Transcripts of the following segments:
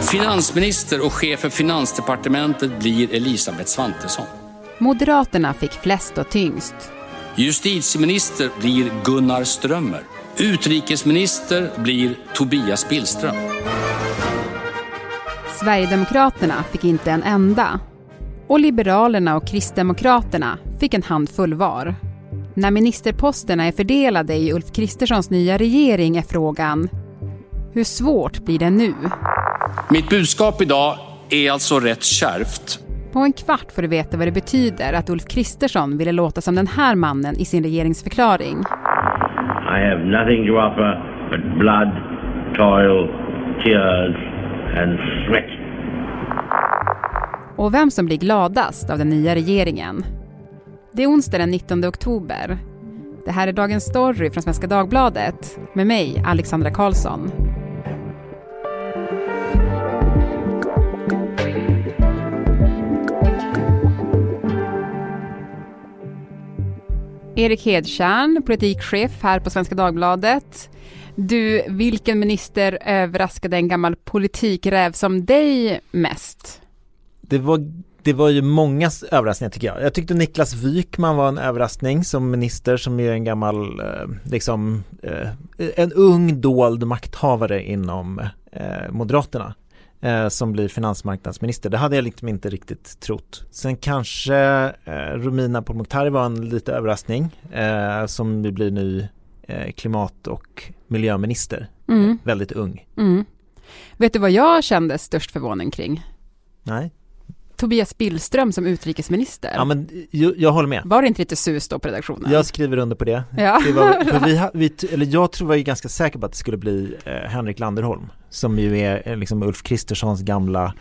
Finansminister och chef för Finansdepartementet blir Elisabeth Svantesson. Moderaterna fick flest och tyngst. Justitieminister blir Gunnar Strömmer. Utrikesminister blir Tobias Billström. Sverigedemokraterna fick inte en enda. Och Liberalerna och Kristdemokraterna fick en handfull var. När ministerposterna är fördelade i Ulf Kristerssons nya regering är frågan hur svårt blir det nu? Mitt budskap idag är alltså rätt kärvt. På en kvart får du veta vad det betyder att Ulf Kristersson ville låta som den här mannen i sin regeringsförklaring. I have nothing to offer but blood, toil, tears and sweat. Och vem som blir gladast av den nya regeringen. Det är onsdag den 19 oktober. Det här är Dagens Story från Svenska Dagbladet med mig, Alexandra Karlsson. Erik Hedtjärn, politikchef här på Svenska Dagbladet. Du, vilken minister överraskade en gammal politikräv som dig mest? Det var, det var ju många överraskningar tycker jag. Jag tyckte Niklas Wykman var en överraskning som minister som är en gammal, eh, liksom, eh, en ung dold makthavare inom eh, Moderaterna eh, som blir finansmarknadsminister. Det hade jag liksom inte riktigt trott. Sen kanske eh, Romina Pourmokhtari var en lite överraskning eh, som blir ny eh, klimat och miljöminister. Mm. Väldigt ung. Mm. Vet du vad jag kände störst förvåning kring? Nej. Tobias Billström som utrikesminister. Ja men jag, jag, håller med. Var det inte lite sus då på redaktionen? Jag skriver under på det. Ja. det var, vi, vi, eller jag tror var ju ganska säker på att det skulle bli eh, Henrik Landerholm som ju är liksom Ulf Kristerssons gamla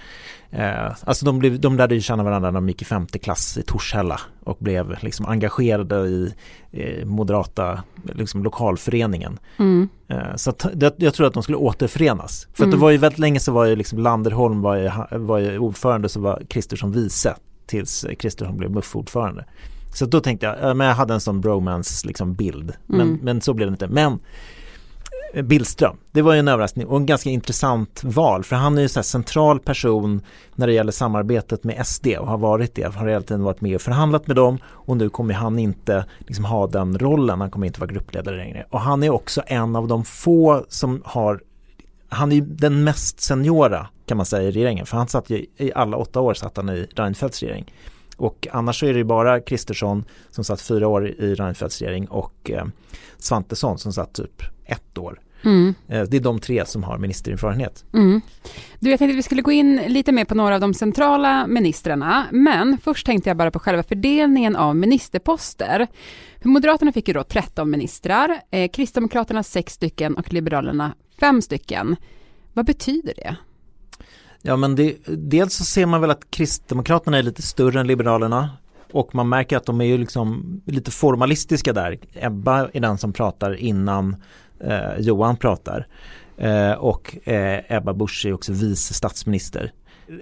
Eh, alltså de, blev, de lärde ju känna varandra när de gick i femte klass i Torshälla och blev liksom engagerade i eh, moderata liksom lokalföreningen. Mm. Eh, så att, det, jag tror att de skulle återförenas. För mm. att det var ju väldigt länge så var ju liksom Landerholm var ju, var ju ordförande så var Kristersson vice tills Kristersson blev MUF-ordförande. Så då tänkte jag, men jag hade en sån bromance liksom bild. Men, mm. men så blev det inte. Men Eh, Billström. Det var ju en överraskning och en ganska intressant val för han är ju en central person när det gäller samarbetet med SD och har varit det, har hela tiden varit med och förhandlat med dem och nu kommer han inte liksom ha den rollen, han kommer inte vara gruppledare längre. Och han är också en av de få som har, han är ju den mest seniora kan man säga i regeringen för han satt ju i alla åtta år satt han i Reinfeldts regering. Och annars så är det ju bara Kristersson som satt fyra år i Reinfeldts regering och eh, Svantesson som satt typ ett år. Mm. Eh, det är de tre som har ministererfarenhet. Mm. Du, jag tänkte att vi skulle gå in lite mer på några av de centrala ministrarna, men först tänkte jag bara på själva fördelningen av ministerposter. För Moderaterna fick ju då 13 ministrar, eh, Kristdemokraterna 6 stycken och Liberalerna 5 stycken. Vad betyder det? Ja men det, dels så ser man väl att Kristdemokraterna är lite större än Liberalerna och man märker att de är ju liksom lite formalistiska där. Ebba är den som pratar innan eh, Johan pratar. Eh, och eh, Ebba Busch är också vice statsminister.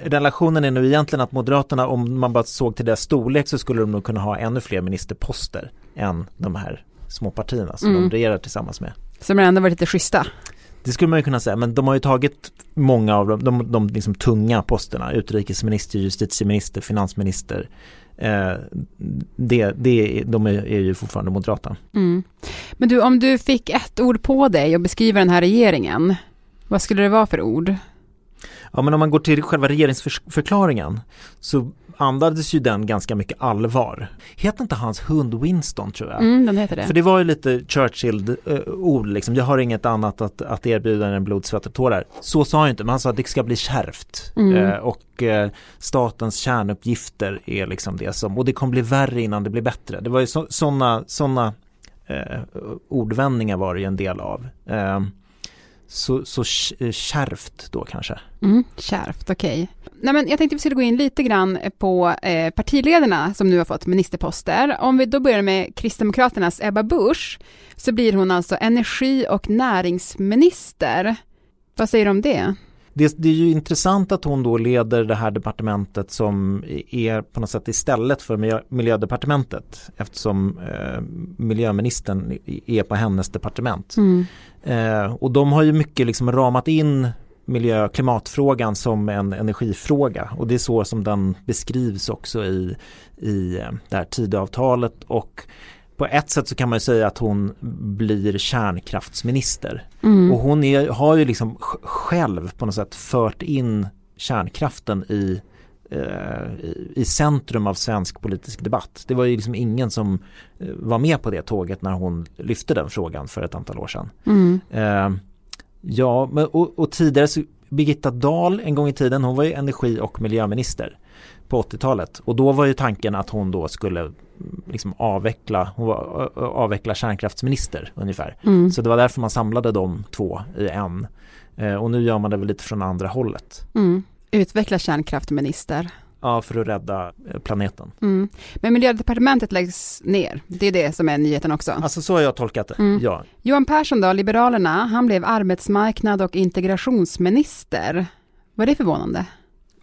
Relationen är nu egentligen att Moderaterna, om man bara såg till deras storlek så skulle de nog kunna ha ännu fler ministerposter än de här små partierna som mm. de regerar tillsammans med. Har ändå varit lite schyssta? Det skulle man ju kunna säga, men de har ju tagit många av de, de, de liksom tunga posterna, utrikesminister, justitieminister, finansminister, Eh, det, det, de är, är ju fortfarande moderata. Mm. Men du, om du fick ett ord på dig att beskriva den här regeringen, vad skulle det vara för ord? Ja men om man går till själva regeringsförklaringen så andades ju den ganska mycket allvar. Heter inte hans hund Winston tror jag? Mm, den heter det. För det var ju lite Churchill-ord liksom. Jag har inget annat att, att erbjuda än blod, svett och tårar. Så sa han inte, men han sa att det ska bli kärvt. Mm. Eh, och eh, statens kärnuppgifter är liksom det som, och det kommer bli värre innan det blir bättre. Det var ju sådana såna, eh, ordvändningar var det ju en del av. Så, så eh, kärvt då kanske. Mm, kärvt, okej. Okay. jag tänkte vi skulle gå in lite grann på eh, partiledarna som nu har fått ministerposter. Om vi då börjar med Kristdemokraternas Ebba Busch, så blir hon alltså energi och näringsminister. Vad säger du om det? Det, det, är ju intressant att hon då leder det här departementet som är på något sätt istället för miljödepartementet eftersom eh, miljöministern är på hennes departement. Mm. Eh, och de har ju mycket liksom ramat in miljö och klimatfrågan som en energifråga och det är så som den beskrivs också i, i eh, det här Tidöavtalet och på ett sätt så kan man säga att hon blir kärnkraftsminister. Mm. Och hon är, har ju liksom själv på något sätt fört in kärnkraften i, eh, i centrum av svensk politisk debatt. Det var ju liksom ingen som eh, var med på det tåget när hon lyfte den frågan för ett antal år sedan. Mm. Eh, ja, men, och, och tidigare så Birgitta Dahl en gång i tiden, hon var ju energi och miljöminister på 80-talet och då var ju tanken att hon då skulle liksom avveckla, hon var, avveckla kärnkraftsminister ungefär. Mm. Så det var därför man samlade de två i en. Eh, och nu gör man det väl lite från andra hållet. Mm. Utveckla kärnkraftminister. Ja, för att rädda eh, planeten. Mm. Men miljödepartementet läggs ner, det är det som är nyheten också. Alltså så har jag tolkat det, mm. ja. Johan Persson då, Liberalerna, han blev arbetsmarknad och integrationsminister. Var det förvånande?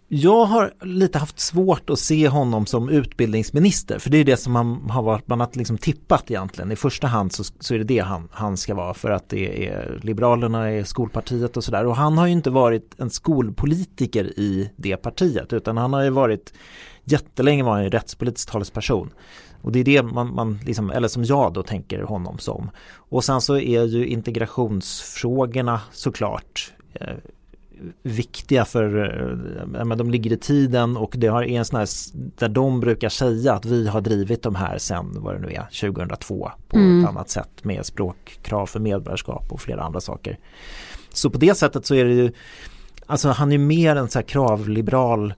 Jag har lite haft svårt att se honom som utbildningsminister för det är det som man har varit, man har liksom tippat egentligen. I första hand så, så är det det han, han ska vara för att det är Liberalerna är skolpartiet och sådär och han har ju inte varit en skolpolitiker i det partiet utan han har ju varit jättelänge var han ju rättspolitisk talesperson. Och det är det man, man liksom, eller som jag då tänker honom som. Och sen så är ju integrationsfrågorna såklart eh, viktiga för, eh, men de ligger i tiden och det har en sån här, där de brukar säga att vi har drivit de här sen vad det nu är, 2002 på mm. ett annat sätt med språkkrav för medborgarskap och flera andra saker. Så på det sättet så är det ju, alltså han är mer en så här kravliberal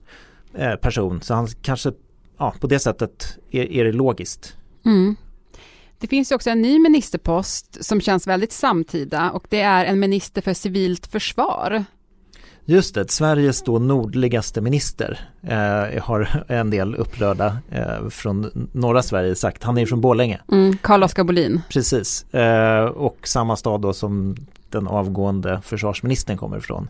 eh, person så han kanske, ja på det sättet är, är det logiskt. Mm. Det finns också en ny ministerpost som känns väldigt samtida och det är en minister för civilt försvar. Just det, Sveriges då nordligaste minister eh, har en del upprörda eh, från norra Sverige sagt. Han är från Borlänge. Mm, Carl-Oskar Bolin. Precis, eh, och samma stad då som den avgående försvarsministern kommer ifrån,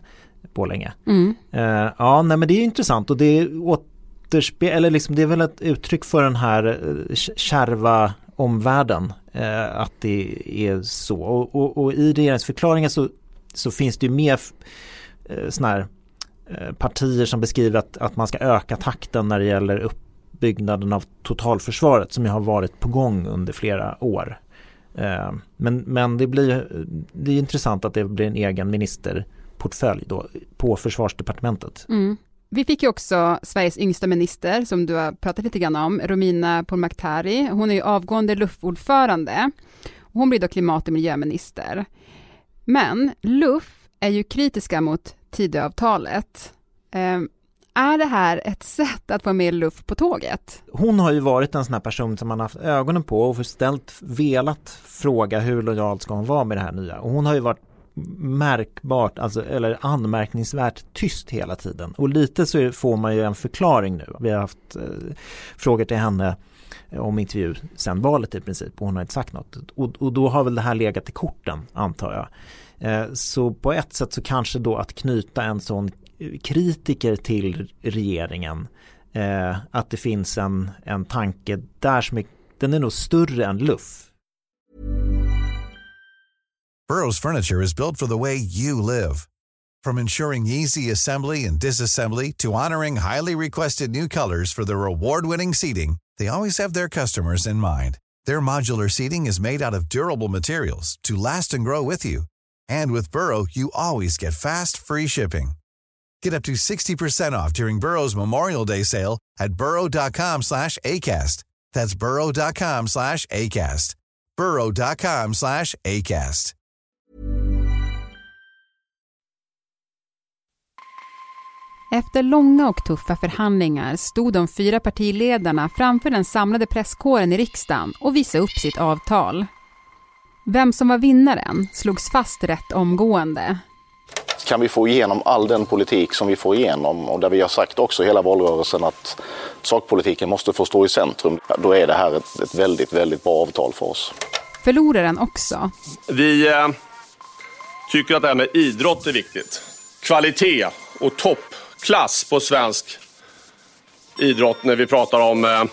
Borlänge. Mm. Eh, ja, nej men det är intressant och det återspel, eller liksom det är väl ett uttryck för den här eh, kärva omvärlden eh, att det är så. Och, och, och i regeringsförklaringen så, så finns det ju mer eh, här eh, partier som beskriver att, att man ska öka takten när det gäller uppbyggnaden av totalförsvaret som ju har varit på gång under flera år. Eh, men, men det blir det är intressant att det blir en egen ministerportfölj då på försvarsdepartementet. Mm. Vi fick ju också Sveriges yngsta minister, som du har pratat lite grann om, Romina Pourmokhtari. Hon är ju avgående LUF-ordförande. Hon blir då klimat och miljöminister. Men LUF är ju kritiska mot Tidöavtalet. Eh, är det här ett sätt att få mer luft på tåget? Hon har ju varit en sån här person som man haft ögonen på och ställt, velat fråga hur lojal ska hon vara med det här nya. Och hon har ju varit märkbart, alltså, eller anmärkningsvärt tyst hela tiden. Och lite så får man ju en förklaring nu. Vi har haft eh, frågor till henne eh, om intervju sen valet i princip och hon har inte sagt något. Och, och då har väl det här legat i korten antar jag. Eh, så på ett sätt så kanske då att knyta en sån kritiker till regeringen eh, att det finns en, en tanke där som är, den är nog större än luff. Burrows furniture is built for the way you live. From ensuring easy assembly and disassembly to honoring highly requested new colors for their award-winning seating, they always have their customers in mind. Their modular seating is made out of durable materials to last and grow with you. And with Burrow, you always get fast, free shipping. Get up to 60% off during Burrow's Memorial Day sale at burrow.com slash ACAST. That's burrow.com slash ACAST. burrow.com slash ACAST. Efter långa och tuffa förhandlingar stod de fyra partiledarna framför den samlade presskåren i riksdagen och visade upp sitt avtal. Vem som var vinnaren slogs fast rätt omgående. Kan vi få igenom all den politik som vi får igenom och där vi har sagt också hela valrörelsen att sakpolitiken måste få stå i centrum, då är det här ett, ett väldigt, väldigt bra avtal för oss. Förloraren också. Vi eh, tycker att det här med idrott är viktigt. Kvalitet och toppklass på svensk idrott när vi pratar om eh,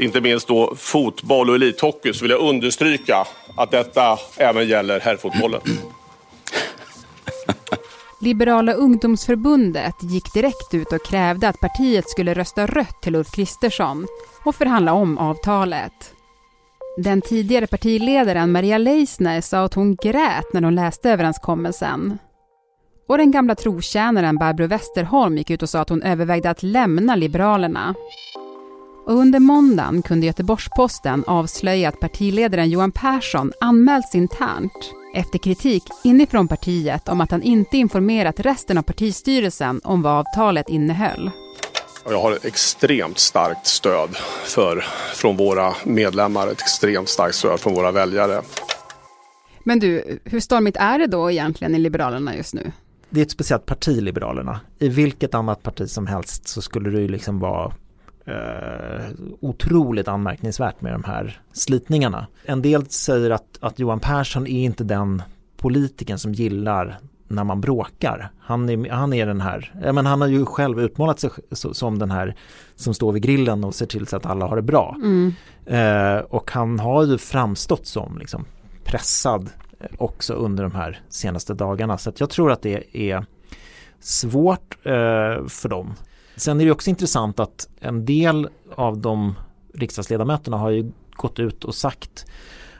inte minst då fotboll och elithockey så vill jag understryka att detta även gäller herrfotbollen. Liberala ungdomsförbundet gick direkt ut och krävde att partiet skulle rösta rött till Ulf Kristersson och förhandla om avtalet. Den tidigare partiledaren Maria Leissner sa att hon grät när hon läste överenskommelsen. Och den gamla trotjänaren Barbro Westerholm gick ut och sa att hon övervägde att lämna Liberalerna. Och under måndagen kunde Göteborgs-Posten avslöja att partiledaren Johan Persson anmälts internt efter kritik inifrån partiet om att han inte informerat resten av partistyrelsen om vad avtalet innehöll. Jag har ett extremt starkt stöd för, från våra medlemmar, ett extremt starkt stöd från våra väljare. Men du, hur stormigt är det då egentligen i Liberalerna just nu? Det är ett speciellt parti, Liberalerna. I vilket annat parti som helst så skulle det ju liksom vara eh, otroligt anmärkningsvärt med de här slitningarna. En del säger att, att Johan Persson är inte den politiken som gillar när man bråkar. Han är, han är den här, men han har ju själv utmålat sig som den här som står vid grillen och ser till så att alla har det bra. Mm. Eh, och han har ju framstått som liksom, pressad också under de här senaste dagarna. Så jag tror att det är svårt eh, för dem. Sen är det också intressant att en del av de riksdagsledamöterna har ju gått ut och sagt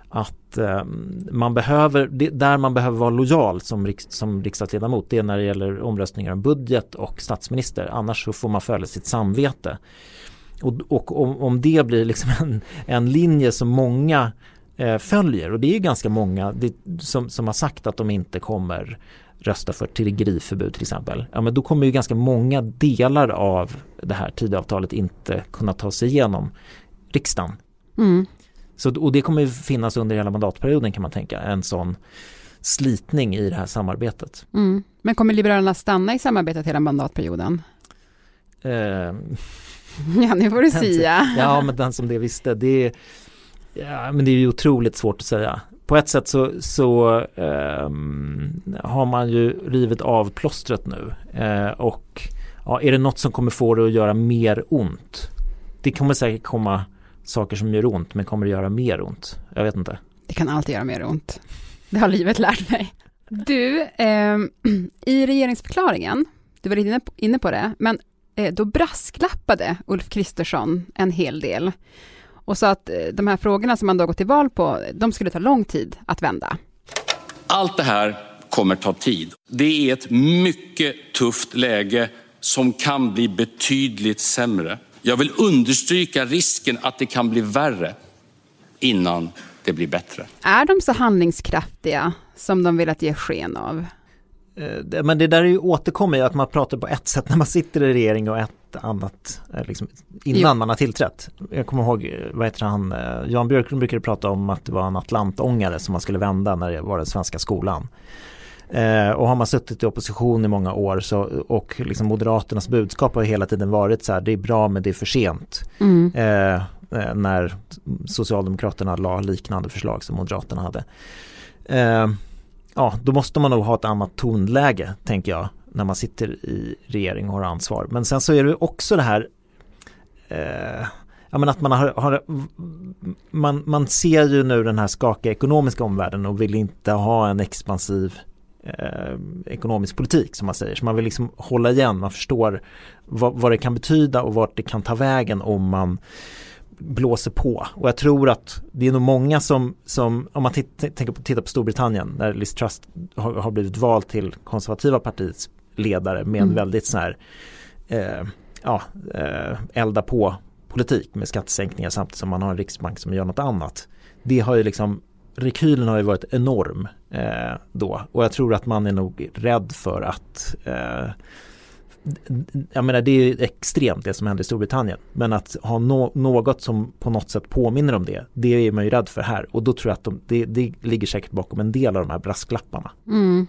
att eh, man behöver, det, där man behöver vara lojal som, riks, som riksdagsledamot det är när det gäller omröstningar om budget och statsminister annars så får man följa sitt samvete. Och, och om, om, det blir liksom en, en linje som många eh, följer och det är ganska många det, som, som har sagt att de inte kommer rösta för tiggeriförbud till exempel. Ja men då kommer ju ganska många delar av det här Tidöavtalet inte kunna ta sig igenom riksdagen. Mm. Så, och det kommer ju finnas under hela mandatperioden kan man tänka, en sån slitning i det här samarbetet. Mm. Men kommer Liberalerna stanna i samarbetet hela mandatperioden? Eh, ja, nu får du säga. ja, men den som det visste, det är, ja, men det är ju otroligt svårt att säga. På ett sätt så, så eh, har man ju rivit av plåstret nu eh, och ja, är det något som kommer få det att göra mer ont? Det kommer säkert komma saker som gör ont men kommer det göra mer ont? Jag vet inte. Det kan alltid göra mer ont. Det har livet lärt mig. Du, eh, i regeringsförklaringen, du var lite inne på, inne på det, men eh, då brasklappade Ulf Kristersson en hel del och sa att eh, de här frågorna som man då gått till val på, de skulle ta lång tid att vända. Allt det här kommer ta tid. Det är ett mycket tufft läge som kan bli betydligt sämre. Jag vill understryka risken att det kan bli värre innan det blir bättre. Är de så handlingskraftiga som de velat ge sken av? Eh, men det där är ju återkommer att man pratar på ett sätt när man sitter i regering och ett annat eh, liksom, innan jo. man har tillträtt. Jag kommer ihåg, eh, vad heter han, Jan Björklund brukade prata om att det var en atlantångare som man skulle vända när det var den svenska skolan. Eh, och har man suttit i opposition i många år så, och liksom Moderaternas budskap har hela tiden varit så här, det är bra men det är för sent. Mm. Eh, när Socialdemokraterna la liknande förslag som Moderaterna hade. Eh, ja, då måste man nog ha ett annat tonläge, tänker jag, när man sitter i regering och har ansvar. Men sen så är det också det här eh, Ja men att man har, har man, man ser ju nu den här skakiga ekonomiska omvärlden och vill inte ha en expansiv eh, ekonomisk politik som man säger. Så man vill liksom hålla igen, man förstår vad, vad det kan betyda och vart det kan ta vägen om man blåser på. Och jag tror att det är nog många som, som om man tänker på, tittar på Storbritannien där Liz Truss har, har blivit vald till konservativa partiets ledare med en mm. väldigt sån här eh, ja, eh, elda på politik med skattesänkningar samtidigt som man har en riksbank som gör något annat. Det har ju liksom rekylen har ju varit enorm eh, då och jag tror att man är nog rädd för att eh, jag menar det är extremt det som händer i Storbritannien men att ha no något som på något sätt påminner om det det är man ju rädd för här och då tror jag att de, det, det ligger säkert bakom en del av de här brasklapparna. Mm.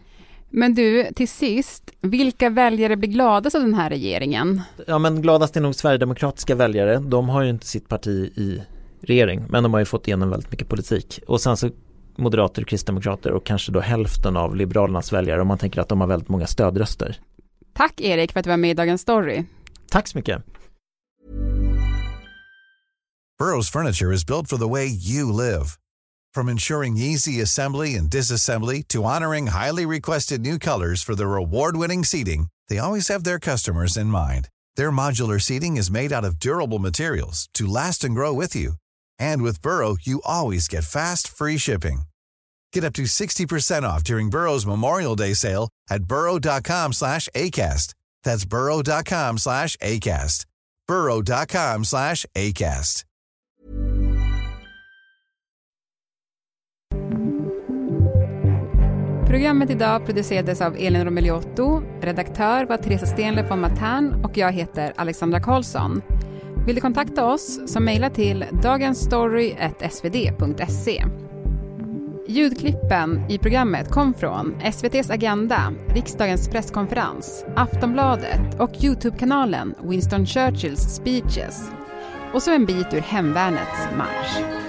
Men du, till sist, vilka väljare blir gladast av den här regeringen? Ja men gladast är nog Sverigedemokratiska väljare. De har ju inte sitt parti i regering men de har ju fått igenom väldigt mycket politik. Och sen så moderater, kristdemokrater och kanske då hälften av Liberalernas väljare om man tänker att de har väldigt många stödröster. Tack Erik för att du var med i Dagens Story. Tack så mycket. Burrows furniture is built for the way you live. From ensuring easy assembly and disassembly to honoring highly requested new colors for their award-winning seating, they always have their customers in mind. Their modular seating is made out of durable materials to last and grow with you. And with Burrow, you always get fast, free shipping. Get up to 60% off during Burrow's Memorial Day sale at burrow.com slash ACAST. That's burrow.com slash ACAST. burrow.com slash ACAST. Programmet idag producerades av Elin Romeliotto, redaktör var Teresa Stenle von Matern och jag heter Alexandra Karlsson. Vill du kontakta oss så mejla till dagensstory.svd.se. Ljudklippen i programmet kom från SVTs Agenda, riksdagens presskonferens, Aftonbladet och Youtube-kanalen Winston Churchills speeches. Och så en bit ur Hemvärnets marsch.